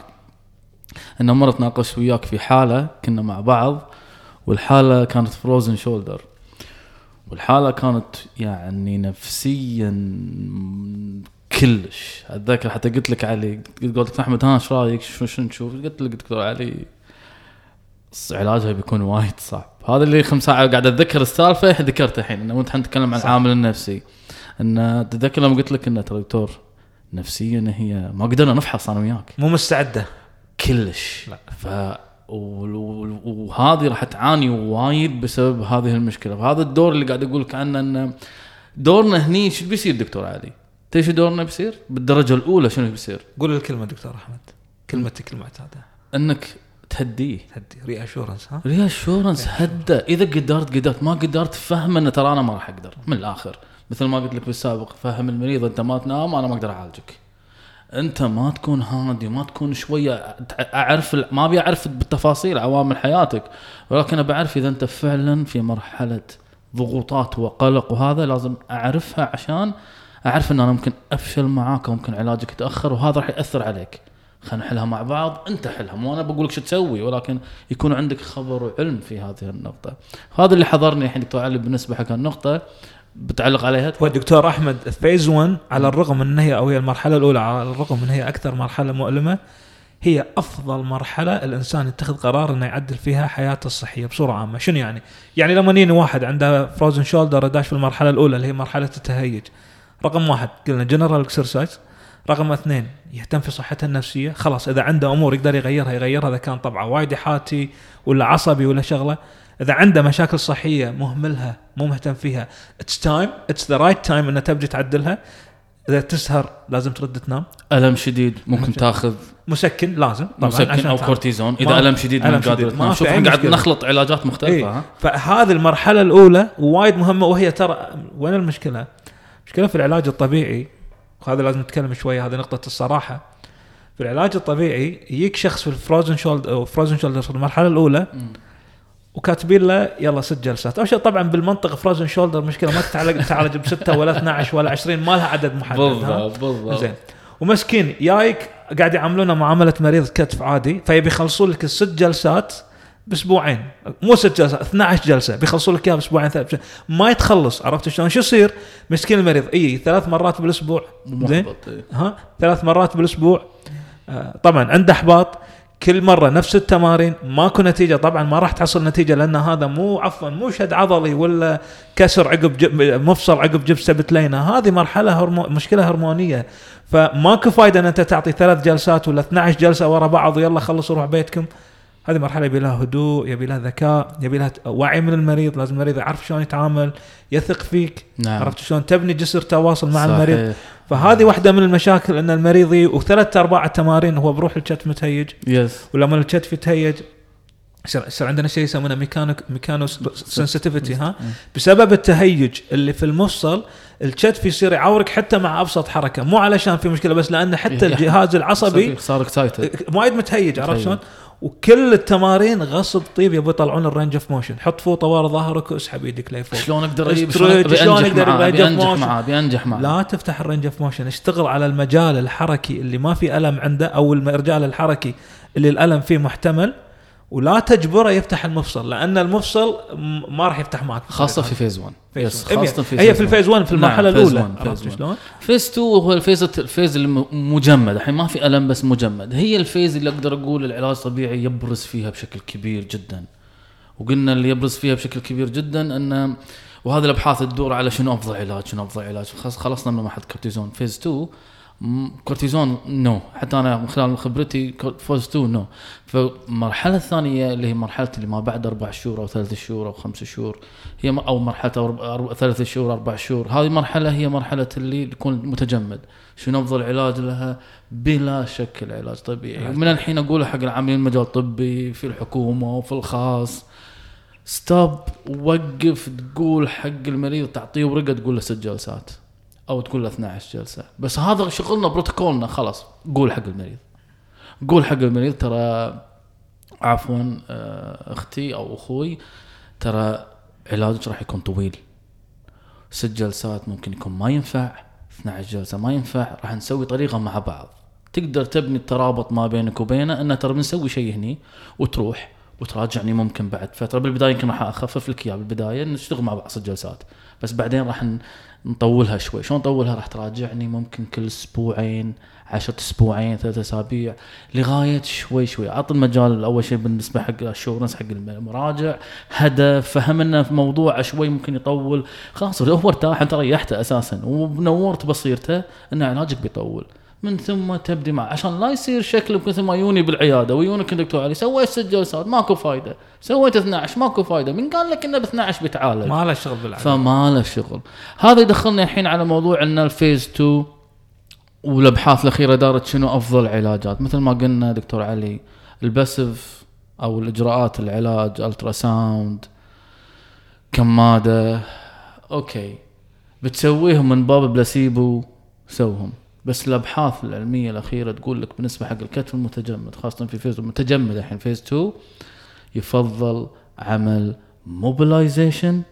انه مرة تناقشت وياك في حالة كنا مع بعض والحالة كانت فروزن شولدر والحالة كانت يعني نفسيا كلش. أتذكر حتى قلت لك علي قلت لك أحمد ها إيش رأيك؟ شو شو نشوف؟ قلت لك دكتور علي علاجها بيكون وايد صعب. هذا اللي خمس ساعة قاعد أتذكر السالفة ذكرتها الحين. انه وأنت نتكلم عن. العامل النفسي. إن تتذكر لما قلت لك انه ترى دكتور نفسيا هي ما قدرنا نفحص أنا وياك. مو مستعدة. كلش. لا. وهذه راح تعاني وايد بسبب هذه المشكلة. فهذا الدور اللي قاعد أقول لك عنه انه دورنا هني شو بيصير دكتور علي؟ تدري شو دورنا بيصير؟ بالدرجة الأولى شنو بيصير؟ قول الكلمة دكتور أحمد. كلمتك المعتاده إنك تهديه. هدي reassurance ها؟ reassurance هدى. إذا قدرت قدرت. ما قدرت فهم إن ترى أنا ما راح أقدر. من الآخر. مثل ما قلت لك بالسابق فهم المريض أنت ما تنام أنا ما أقدر أعالجك. انت ما تكون هادي ما تكون شوية أعرف ما أبي أعرف بالتفاصيل عوامل حياتك. ولكن أبي أعرف إذا أنت فعلا في مرحلة ضغوطات وقلق وهذا لازم أعرفها عشان أعرف إن أنا ممكن أفشل معاك أو ممكن علاجك يتأخر وهذا راح يأثر عليك. خلينا نحلها مع بعض انت حلها. مو أنا بقول لك شو تسوي ولكن يكون عندك خبر وعلم في هذه النقطة. هذا اللي حضرني الحين دكتور علي بالنسبة حق النقطه بتعلق عليها والدكتور أحمد فيز 1 على الرغم من هي أو هي المرحلة الأولى على الرغم من هي أكثر مرحلة مؤلمة هي أفضل مرحلة الإنسان يتخذ قرار إنه يعدل فيها حياته الصحية بصورة عامة، شنو يعني؟ يعني لما يجيني واحد عنده frozen shoulder داش في المرحلة الأولى اللي هي مرحلة التهيج. رقم واحد قلنا general exercise رقم اثنين يهتم في صحته النفسية خلاص إذا عنده أمور يقدر يغيرها يغيرها إذا كان طبعه وايد يحاتي ولا عصبي ولا شغلة إذا عنده مشاكل صحية مهملها مو مهتم فيها it's time it's the right time إنه تبدي تعدلها إذا تسهر لازم ترد تنام ألم شديد ممكن شديد. تاخذ مسكن لازم طبعا مسكن أو. كورتيزون إذا ألم شديد ما قادر تنام شوف إحنا قاعد. نخلط علاجات مختلفة. ها فهذه المرحلة الأولى وايد مهمة وهي ترى وين المشكلة؟ المشكلة في العلاج الطبيعي وهذا لازم نتكلم شوية هذه نقطة الصراحة في العلاج الطبيعي يجيك شخص في الفروزن شولدر فروزن شولدر في المرحلة الأولى مم. وكاتبين له يلا ست جلسات. أول شيء طبعا بالمنطق فروزن شولدر مشكلة ما تتعالج تعالج بستة ولا 12 ولا 20 ما لها عدد محدد؟ بالضبط بالضبط. زين. ومسكين جايك قاعد يعاملونه معاملة مريض كتف عادي فيبي يخلصون لك الست جلسات بأسبوعين. مو ست جلسات 12 جلسة بيخلصون لك إياها بأسبوعين ثلاث ما يتخلص عرفت شلون؟ شو يصير؟ مسكين المريض إي ثلاث مرات بالأسبوع. زين. ها؟ ثلاث مرات بالأسبوع. آه طبعا عنده أحباط. كل مرة نفس التمارين ماكو نتيجة. طبعا ما راح تحصل نتيجة لأن هذا مو عفوا مو شد عضلي ولا كسر عقب مفصل عقب جبسة بتلينة. هذه مرحلة هرمو مشكلة هرمونية. فماكو فايدة إن أنت تعطي ثلاث جلسات ولا 12 جلسة ورا بعض ويلا خلص وروح بيتكم. هذه مرحلة يبي لها هدوء يبي لها ذكاء يبي لها وعي من المريض لازم المريض يعرف شلون يتعامل يثق فيك. نعم. عرفت شلون؟ تبني جسر تواصل مع صحيح. المريض. فهذه واحدة من المشاكل إن المريض وثلاث أرباع التمارين هو بروح الكتف متهيج. yes ولما الكتف يتهيج يصير عندنا شيء يسمونه mechano mechanosensitivity ها؟ بسبب التهيج اللي في المفصل الكتف يصير يعورك حتى مع أبسط حركة. مو علشان في مشكلة بس لأن حتى الجهاز العصبي صار excited وايد متهيج عرفت. شلون؟ وكل التمارين غصب طيب يبغى يطلعون ال range of motion حط فوطة ورا ظهرك واسحب إيدك لفوق شلون أقدر أجيب شلون شلون بينجح؟ معاه بينجح معاه. لا تفتح ال range of motion اشتغل على المجال الحركي اللي ما في ألم عنده أو المجال الحركي اللي الألم فيه محتمل. ولا تجبره يفتح المفصل لأن المفصل ما راح يفتح معك. خاصة في phase 1 yes phase خاصة في هي في ال phase 1 في نعم، المرحلة phase الأولى. 1 phase عرفت 1. شلون؟ phase 2 هو ال phase ال phase المجمد الحين ما في ألم بس مجمد. هي ال phase اللي أقدر أقول العلاج الطبيعي يبرز فيها بشكل كبير جدا. وقلنا اللي يبرز فيها بشكل كبير جدا انه وهذه الأبحاث تدور على شنو أفضل علاج شنو أفضل علاج. خلصنا من مرحله كورتيزون. phase 2 م- كورتيزون no. حتى أنا من خلال خبرتي phase 2 no. فالمرحلة الثانية اللي هي مرحلة اللي ما بعد أربع شهور أو ثلاث شهور أو خمس شهور هي أو مرحلة أربع- ثلاث شهور أربع شهور هذه مرحلة هي مرحلة اللي يكون متجمد. شنو أفضل علاج لها؟ بلا شك العلاج طبيعي. من الحين أقولها حق العاملين المجال الطبي في الحكومة وفي الخاص. ستوب وقف تقول حق المريض تعطيه ورقة تقول له ست جلسات أو تقول له 12 جلسة. بس هذا شغلنا بروتوكولنا خلاص. قول حق المريض. قول حق المريض ترى عفوا آه، أختي أو أخوي ترى علاجك راح يكون طويل. ست جلسات ممكن يكون ما ينفع 12 جلسة ما ينفع راح نسوي طريقة مع بعض. تقدر تبني الترابط ما بينك وبينه إنه ترى بنسوي شيء هني وتروح وتراجعني ممكن بعد فترة. بالبداية يمكن راح أخفف لك إياه بالبداية نشتغل مع بعض ست جلسات. بس بعدين راح نطولها شوي. شلون نطولها؟ راح تراجعني ممكن كل أسبوعين عشرة أسبوعين ثلاثة أسابيع لغاية شوي شوي. اعط المجال اول شيء بالنسبة حق الشورنس حق المراجع. هدف فهمنا في موضوع شوي ممكن يطول. خلاص هو ارتاح أنت ريحته أساسا. ونورت بصيرته إن علاجك بيطول. من ثم تبدي معه. عشان لا يصير شكلك مثل ما يوني بالعيادة. ويونك الدكتور علي سويت ست جلسات ماكو فايدة. سويت 12 ماكو فايدة. من قال لك انه ب 12 بيتعالج ما له شغل بالعلاج فما له شغل. هذا يدخلنا الحين على موضوع إن ال phase 2 والأبحاث الأخيرة دارت شنو أفضل علاجات. مثل ما قلنا دكتور علي ال passive أو الإجراءات العلاج ultrasound كمادة. okay. بتسويهم من باب بلاسيبو سوهم. بس الأبحاث العلمية الأخيرة تقول لك بالنسبة حق الكتف المتجمد خاصة في phase المتجمد الحين phase 2 يفضل عمل mobilization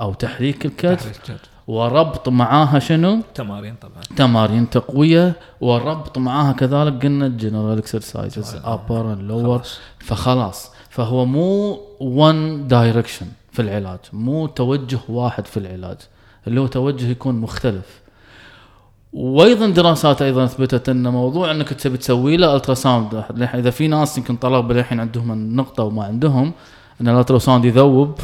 أو تحريك الكتف. وربط معاها شنو؟ تمارين طبعا تمارين تقوية وربط معاها كذلك قلنا ال general exercises upper and lower خلاص. فخلاص فهو مو one direction في العلاج مو توجه واحد في العلاج اللي هو توجه يكون مختلف وأيضا دراسات أيضا أثبتت أن موضوع أنك تبي تسوي له ultrasound إذا في ناس يمكن طلبه للحين عندهم النقطة وما عندهم أن ال ultrasound يذوب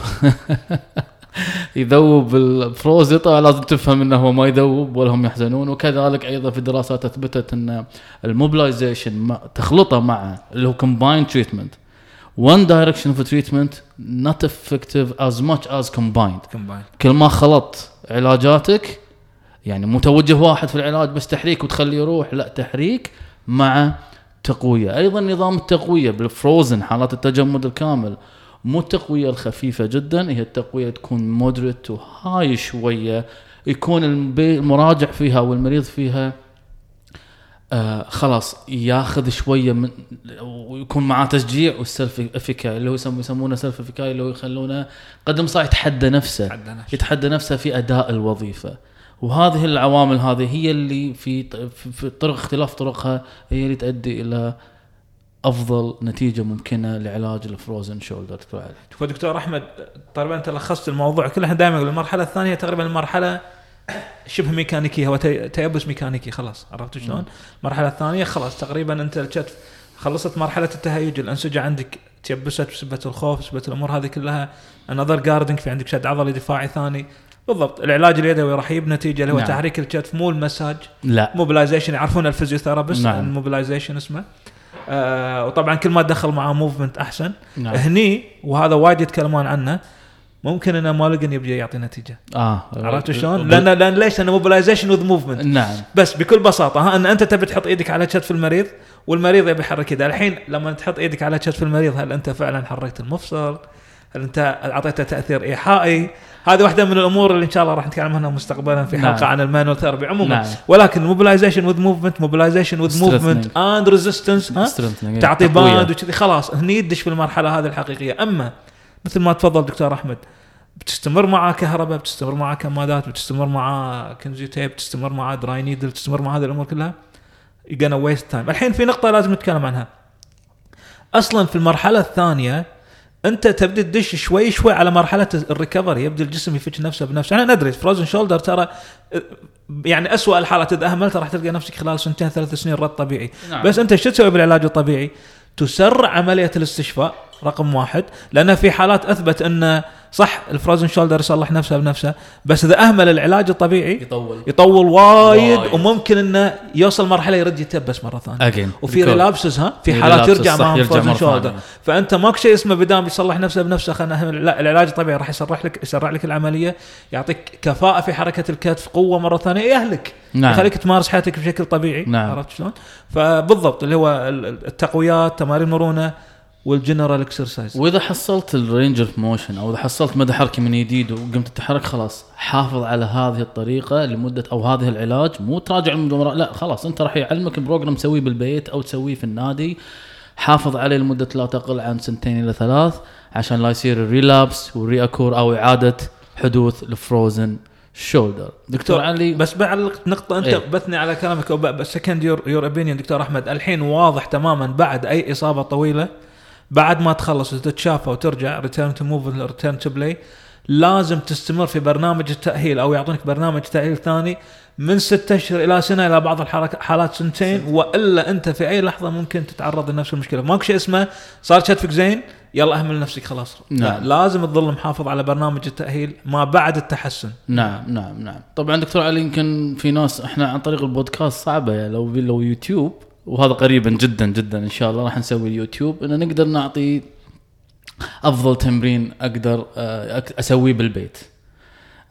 يذوب ال frozen لازم تفهم إنه هو ما يذوب ولا هم يحزنون. وكذلك أيضا في دراسات أثبتت أن ال mobilization تخلطه مع اللي هو combined treatment. One direction of treatment not effective as much as combined. كومباين كل ما خلطت علاجاتك يعني مو توجه واحد في العلاج بس تحريك وتخليه يروح؟ لا تحريك مع تقوية. أيضا نظام التقوية بالفروزن حالات التجمد الكامل مو التقوية الخفيفة جدا هي التقوية تكون مودريت وهاي شوية. يكون المراجع فيها أو المريض فيها آه خلاص ياخذ شوية من ويكون معاه تشجيع وال self-efficacy اللي هو يسمونه self-efficacy اللي هو يخلونه قدم صار يتحدى نفسه. يتحدى نفسه في أداء الوظيفة. وهذه العوامل هذه هي اللي في في- طرق اختلاف طرقها هي اللي تؤدي إلى أفضل نتيجة ممكنة لعلاج ال frozen shoulder. دكتور علي. شوف دكتور أحمد تقريبا انت لخصت الموضوع كله إحنا دائما المرحلة الثانية تقريبا المرحلة شبه ميكانيكية هو تي- تيبس ميكانيكي خلاص عرفت شلون؟ المرحلة الثانية خلاص تقريبا أنت الكتف خلصت مرحلة التهيج الأنسجة عندك تيبست بسبه الخوف بسبه الأمور هذه كلها under guarding في عندك شد عضلي دفاعي ثاني. بالضبط. العلاج اليدوي راح يجيب نتيجة اللي هو نعم. تحريك الكتف مو المساج لا. mobilization يعرفون ال physiotherapist نعم. ال mobilization اسمه. آه وطبعا كل ما تدخل معاه movement أحسن. نعم. هني وهذا وايد يتكلمون عنه ممكن إنه ما لقى يبي يعطي نتيجة. آه. عرفت شلون؟ لأن لأن ليش؟ لأنه mobilization with movement نعم. بس بكل بساطة ها إن أنت تبي تحط إيدك على كتف المريض والمريض يبي يحرك يده الحين لما تحط إيدك على كتف المريض هل أنت فعلا حركت المفصل؟ انت اعطيته تأثير إيحائي؟ هذه واحدة من الأمور اللي إن شاء الله راح نتكلم عنها مستقبلا في حلقة نعم. عن ال manual therapy عموما نعم. ولكن mobilization with movement mobilization with movement. and resistance. تعطي. band وكذي خلاص هني يدش في المرحله هذه الحقيقية أما مثل ما تفضل دكتور أحمد بتستمر معاه كهرباء بتستمر معاه كمادات بتستمر معاه kinesio tape بتستمر معاه dry needle بتستمر مع هذه الأمور كلها gonna waste time الحين في نقطة لازم نتكلم عنها أصلا في المرحلة الثانية أنت تبدأ تدش شوي شوي على مرحلة ال recovery يبدأ الجسم يفتش نفسه بنفسه أنا ندري frozen shoulder ترى يعني اسوء الحالات إذا أهملت راح تلقى نفسك خلال سنتين ثلاث سنين رد طبيعي نعم. بس أنت شو تسوي بالعلاج الطبيعي؟ تسرع عملية الاستشفاء رقم واحد لأن في حالات أثبت انه صح ال frozen shoulder يصلح نفسه بنفسه بس إذا أهمل العلاج الطبيعي يطول يطول وايد, وايد. وممكن إنه يوصل مرحلة يرد يتبس مرة ثانية again وفي relapses ها في حالات يرجع صح، معهم يرجع frozen مرة shoulder. فأنت ماكو شيء اسمه بدام يصلح نفسه بنفسه خلينا نهمل لا العلاج الطبيعي راح يسرح لك يسرع لك العملية يعطيك كفاءة في حركة الكتف قوة مرة ثانية يأهلك نعم. يخليك تمارس حياتك بشكل طبيعي نعم. عرفت شلون؟ فبالضبط اللي هو ال- ال- التقويات تمارين المرونة وال general exercise وإذا حصلت ال range of motion أو إذا حصلت مدى حركه من جديد وقمت تتحرك خلاص حافظ على هذه الطريقة لمدة أو هذه العلاج مو تراجع من دون لا خلاص أنت راح يعلمك program تسويه بالبيت أو تسويه في النادي. حافظ عليه لمدة لا تقل عن سنتين إلى ثلاث عشان لا يصير ال relapse وال reoccur أو إعادة حدوث ال frozen shoulder دكتور علي؟ بس بعلق نقطة أنت إيه. بثني على كلامك بس second your your opinion دكتور أحمد الحين واضح تماما بعد أي إصابة طويلة؟ بعد ما تخلص وتتشافى وترجع return to move return to play لازم تستمر في برنامج التأهيل أو يعطونك برنامج تأهيل ثاني من ستة أشهر إلى سنة إلى بعض الحركات حالات سنتين وإلا أنت في أي لحظة ممكن تتعرض لنفس المشكلة. ماكو شيء اسمه صار كتفك زين يلا أهمل نفسك خلاص. نعم. لا لازم تظل محافظ على برنامج التأهيل ما بعد التحسن. نعم نعم نعم. طبعا دكتور علي يمكن في ناس إحنا عن طريق البودكاست صعبة يعني لو لو يوتيوب وهذا قريبا جدا جدا إن شاء الله راح نسوي اليوتيوب. ان نقدر نعطي أفضل تمرين أقدر آه، أسويه بالبيت.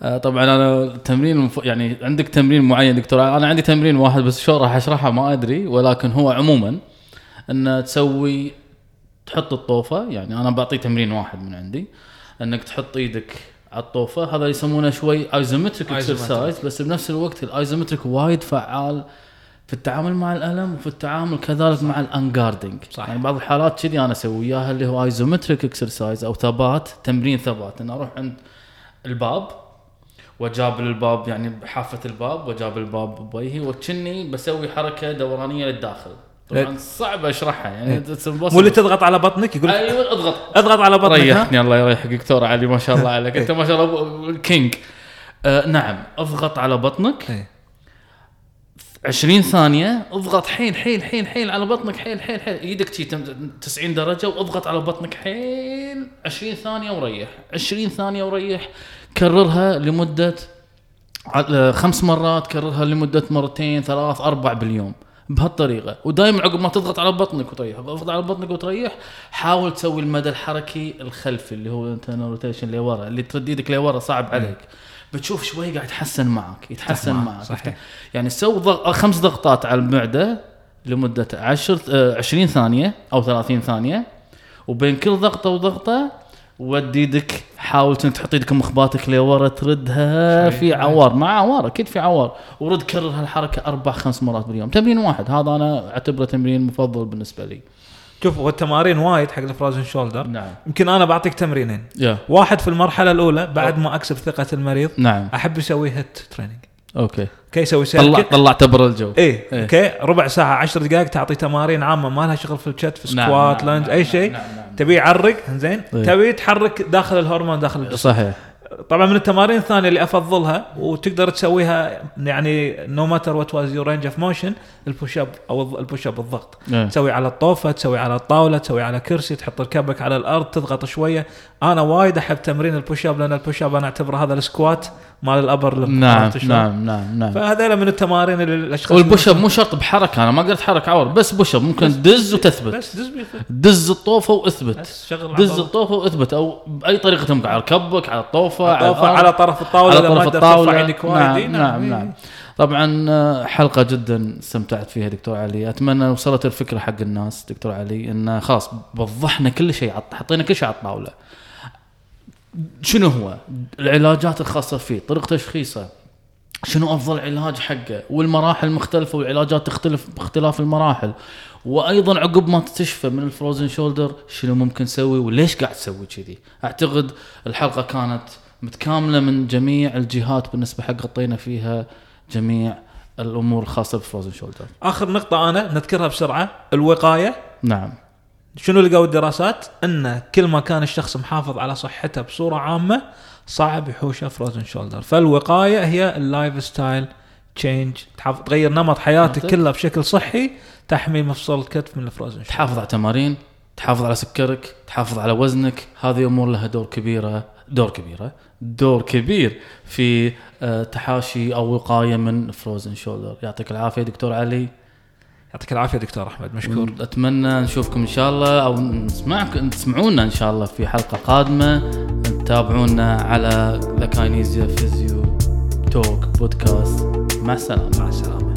آه، طبعا أنا التمرين. يعني عندك تمرين معين دكتور. أنا عندي تمرين واحد بس شو راح اشرحه ما أدري ولكن هو عموما إن تسوي تحط الطوفة. يعني أنا بعطي تمرين واحد من عندي. إنك تحط إيدك على الطوفة. هذا يسمونه شوي isometric. exercise بس بنفس الوقت ال isometric وايد فعال في التعامل مع الألم وفي التعامل كذلك مع ال guarding صح. يعني بعض الحالات كذي أنا أسوي اياها اللي هو isometric exercise أو ثبات تمرين ثبات. إن أروح عند الباب وجابل الباب يعني بحافة الباب وجابل الباب بوجهي وكني بسوي حركة دورانية للداخل. طبعا صعب أشرحها يعني impossible. مو اللي تضغط على بطنك؟ يقول أيوه اضغط. اضغط على بطنك؟ ريحني الله يريحك دكتور علي ما شاء الله عليك. أنت ما شاء الله king آه نعم أضغط على بطنك. إيه. 20 ثانية اضغط حيل حيل حيل حيل على بطنك حيل حيل حيل. إيدك شي تم- 90 درجة واضغط على بطنك حيل. 20 ثانية وريح. 20 ثانية وريح. كررها لمدة ع- خمس مرات كررها لمدة مرتين ثلاث أربع باليوم. بهالطريقة. ودائما عقب ما تضغط على بطنك وتريح. تضغط على بطنك وتريح حاول تسوي المدى الحركي الخلفي اللي هو انت روتيشن لورا اللي ترد إيدك لورا صعب عليك. بتشوف شوي قاعد يتحسن معك يتحسن معك، صحيح. يعني سوي ضغ... خمس ضغطات على المعدة لمدة 10 آه، 20 ثانية أو 30 ثانية وبين كل ضغطة وضغطة ودي إيدك حاول تحط إيدك مخباتك لورا تردها صحيح. في عوار مع عوار أكيد في عوار ورد كرر هالحركة أربع خمس مرات باليوم تمرين واحد هذا أنا أعتبره تمرين مفضل بالنسبة لي شوف هو التمارين وايد حق الفروزن شولدر نعم. يمكن أنا بعطيك تمرينين. yeah. واحد في المرحلة الأولى بعد ما أكسب ثقة المريض نعم. أحب أسوي HIIT training okay. okay يسوي طلع طلعته برا الجو. إيه إيه. okay. ربع ساعة 10 دقائق تعطي تمارين عامة. ما لها شغل في الكتف نعم، squat نعم، lunge نعم، أي نعم، شيء نعم، نعم. تبي يعرق زين. إيه. تبي تحرك داخل الهرمون داخل الجسم. صحيح. طبعا من التمارين الثانية اللي أفضلها وتقدر تسويها يعني no matter what was your range of motion ال push up أو ال push up الضغط إيه. تسوي على الطوفة تسوي على الطاولة تسوي على كرسي تحط ركبك على الأرض تضغط شوية أنا وايد أحب تمرين ال push up لأن ال push up أنا أعتبره هذا ال squat مال ال upper. نعم شلون؟ نعم نعم نعم فهذول من التمارين اللي الأشخاص وال push up مو شرط بحركة أنا ما أقدر اتحرك عور بس push up ممكن تدز وتثبت بس دز. دز الطوفة وإثبت دز. الطوفة وإثبت أو بأي طريقة تمكن على ركبك على الطوفه على, الأرض. على طرف الطاولة على طرف الطاولة. وايد. إي، نعم نعم إي. نعم. طبعا آه، حلقة جدا استمتعت فيها دكتور علي. أتمنى وصلت الفكرة حق الناس دكتور علي انه خلاص وضحنا كل شيء حطينا كل شيء على الطاولة. شنو هو؟ العلاجات الخاصة فيه طريقه تشخيصه شنو أفضل علاج حقه والمراحل المختلفه والعلاجات تختلف باختلاف المراحل. وأيضا عقب ما تستشفى من الفروزن شولدر شنو ممكن تسوي وليش قاعد تسوي كذي؟ أعتقد الحلقة كانت متكاملة من جميع الجهات بالنسبة حق غطينا فيها جميع الأمور الخاصه بالفروزن شولدر آخر نقطة أنا نذكرها بسرعة الوقاية نعم شنو لقوا الدراسات؟ إن كل ما كان الشخص محافظ على صحته بصورة عامة صعب يحوشه frozen shoulder، فالوقاية هي ال lifestyle change تغير نمط حياتك منطق. كله بشكل صحي تحمي مفصل الكتف من ال frozen shoulder. تحافظ على تمارين تحافظ على سكرك تحافظ على وزنك. هذه أمور لها دور كبيرة دور كبيرة دور كبير في آه، تحاشي أو وقاية من frozen shoulder يعطيك العافية دكتور علي. يعطيك العافية دكتور أحمد مشكور. أتمنى نشوفكم إن شاء الله أو نسمعكم تسمعونا إن شاء الله في حلقة قادمة. تتابعونا على The Kinesia Physio Talk Podcast مع السلامة. مع السلامة.